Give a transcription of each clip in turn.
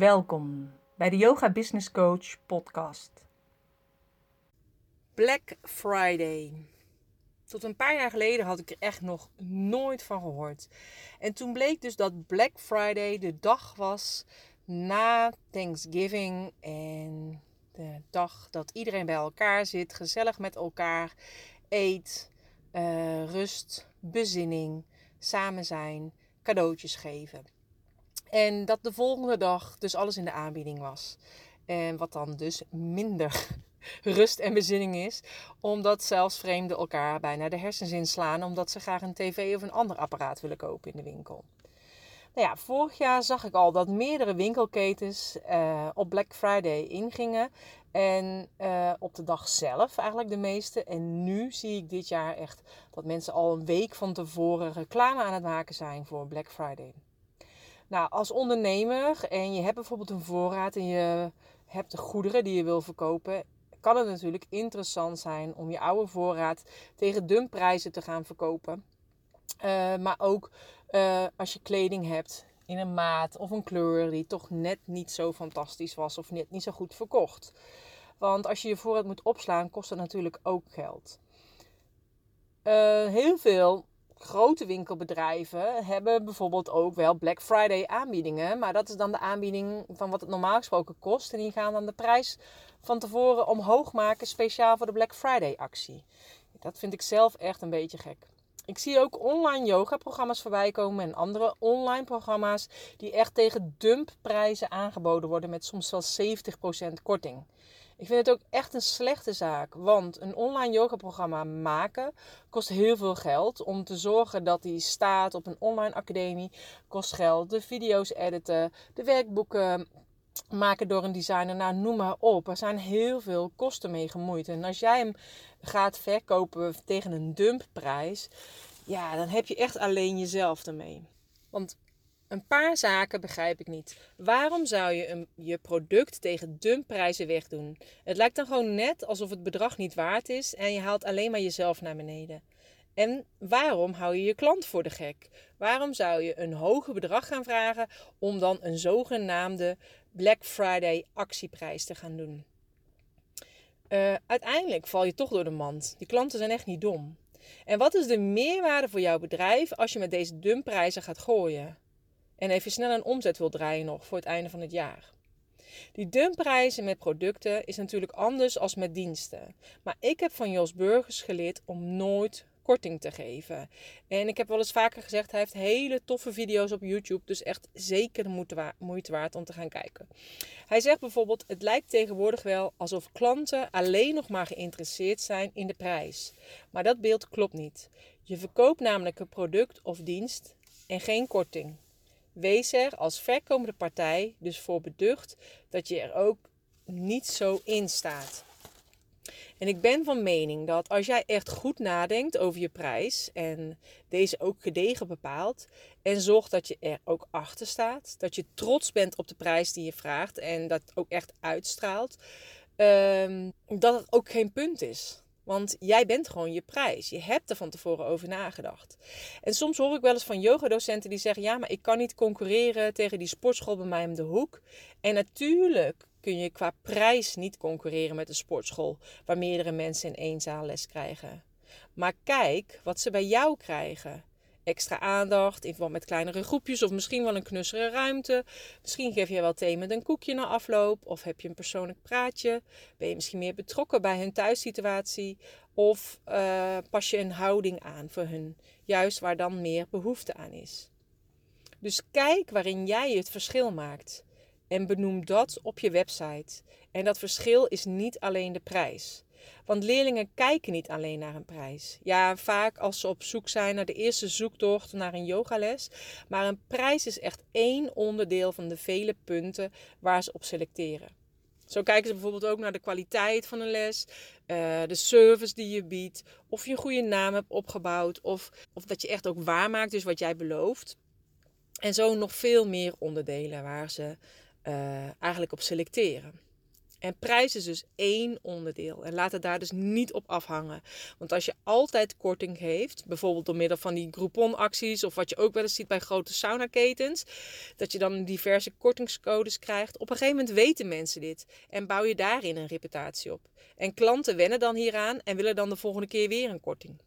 Welkom bij de Yoga Business Coach podcast. Black Friday. Tot een paar jaar geleden had ik er echt nog nooit van gehoord. En toen bleek dus dat Black Friday de dag was na Thanksgiving en de dag dat iedereen bij elkaar zit, gezellig met elkaar eet, uh, rust, bezinning, samen zijn, cadeautjes geven. En dat de volgende dag dus alles in de aanbieding was. En wat dan dus minder rust en bezinning is. Omdat zelfs vreemden elkaar bijna de hersens inslaan. Omdat ze graag een tv of een ander apparaat willen kopen in de winkel. Nou ja, vorig jaar zag ik al dat meerdere winkelketens uh, op Black Friday ingingen. En uh, op de dag zelf eigenlijk de meeste. En nu zie ik dit jaar echt dat mensen al een week van tevoren reclame aan het maken zijn voor Black Friday. Nou, als ondernemer en je hebt bijvoorbeeld een voorraad en je hebt de goederen die je wil verkopen, kan het natuurlijk interessant zijn om je oude voorraad tegen dumpprijzen te gaan verkopen. Uh, maar ook uh, als je kleding hebt in een maat of een kleur die toch net niet zo fantastisch was of net niet zo goed verkocht. Want als je je voorraad moet opslaan, kost dat natuurlijk ook geld. Uh, heel veel grote winkelbedrijven hebben bijvoorbeeld ook wel Black Friday aanbiedingen. Maar dat is dan de aanbieding van wat het normaal gesproken kost. En die gaan dan de prijs van tevoren omhoog maken, speciaal voor de Black Friday actie. Dat vind ik zelf echt een beetje gek. Ik zie ook online yoga-programma's voorbij komen en andere online programma's die echt tegen dumpprijzen aangeboden worden met soms wel 70% korting. Ik vind het ook echt een slechte zaak, want een online yoga-programma maken kost heel veel geld. Om te zorgen dat die staat op een online academie kost geld. De video's editen, de werkboeken maken door een designer, nou noem maar op. Er zijn heel veel kosten mee gemoeid. En als jij hem gaat verkopen tegen een dumpprijs, ja, dan heb je echt alleen jezelf ermee. Want een paar zaken begrijp ik niet. Waarom zou je een, je product tegen dumpprijzen wegdoen? Het lijkt dan gewoon net alsof het bedrag niet waard is en je haalt alleen maar jezelf naar beneden. En waarom hou je je klant voor de gek? Waarom zou je een hoger bedrag gaan vragen om dan een zogenaamde Black Friday actieprijs te gaan doen? Uh, uiteindelijk val je toch door de mand. Die klanten zijn echt niet dom. En wat is de meerwaarde voor jouw bedrijf als je met deze dumpprijzen gaat gooien? En even snel een omzet wil draaien nog voor het einde van het jaar. Die dumpprijzen met producten is natuurlijk anders als met diensten. Maar ik heb van Jos Burgers geleerd om nooit korting te geven. En ik heb wel eens vaker gezegd, hij heeft hele toffe video's op YouTube. Dus echt zeker de moeite waard om te gaan kijken. Hij zegt bijvoorbeeld, het lijkt tegenwoordig wel alsof klanten alleen nog maar geïnteresseerd zijn in de prijs. Maar dat beeld klopt niet. Je verkoopt namelijk een product of dienst en geen korting. Wees er als verkomende partij dus voor beducht dat je er ook niet zo in staat. En ik ben van mening dat als jij echt goed nadenkt over je prijs en deze ook gedegen bepaalt en zorgt dat je er ook achter staat, dat je trots bent op de prijs die je vraagt en dat ook echt uitstraalt, um, dat het ook geen punt is. Want jij bent gewoon je prijs. Je hebt er van tevoren over nagedacht. En soms hoor ik wel eens van yogadocenten die zeggen: Ja, maar ik kan niet concurreren tegen die sportschool bij mij om de hoek. En natuurlijk kun je qua prijs niet concurreren met een sportschool waar meerdere mensen in één zaal les krijgen. Maar kijk wat ze bij jou krijgen extra aandacht in verband met kleinere groepjes of misschien wel een knussere ruimte. Misschien geef je wel thee met een koekje na afloop of heb je een persoonlijk praatje. Ben je misschien meer betrokken bij hun thuissituatie of uh, pas je een houding aan voor hun, juist waar dan meer behoefte aan is. Dus kijk waarin jij het verschil maakt en benoem dat op je website. En dat verschil is niet alleen de prijs. Want leerlingen kijken niet alleen naar een prijs. Ja, vaak als ze op zoek zijn naar de eerste zoektocht naar een yogales. Maar een prijs is echt één onderdeel van de vele punten waar ze op selecteren. Zo kijken ze bijvoorbeeld ook naar de kwaliteit van een les, uh, de service die je biedt, of je een goede naam hebt opgebouwd, of, of dat je echt ook waarmaakt, dus wat jij belooft. En zo nog veel meer onderdelen waar ze uh, eigenlijk op selecteren. En prijs is dus één onderdeel. En laat het daar dus niet op afhangen. Want als je altijd korting heeft, bijvoorbeeld door middel van die Groupon-acties of wat je ook wel eens ziet bij grote saunaketens, dat je dan diverse kortingscodes krijgt. Op een gegeven moment weten mensen dit en bouw je daarin een reputatie op. En klanten wennen dan hieraan en willen dan de volgende keer weer een korting.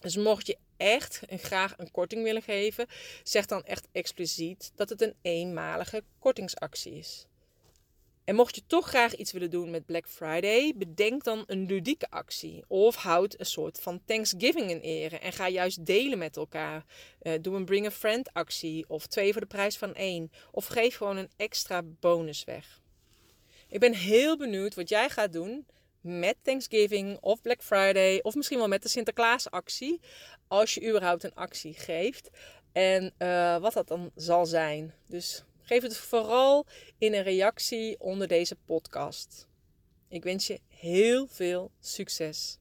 Dus mocht je echt en graag een korting willen geven, zeg dan echt expliciet dat het een eenmalige kortingsactie is. En mocht je toch graag iets willen doen met Black Friday, bedenk dan een ludieke actie. Of houd een soort van Thanksgiving in ere en ga juist delen met elkaar. Uh, doe een Bring a Friend actie of twee voor de prijs van één. Of geef gewoon een extra bonus weg. Ik ben heel benieuwd wat jij gaat doen met Thanksgiving of Black Friday of misschien wel met de Sinterklaas actie. Als je überhaupt een actie geeft. En uh, wat dat dan zal zijn. Dus Geef het vooral in een reactie onder deze podcast. Ik wens je heel veel succes.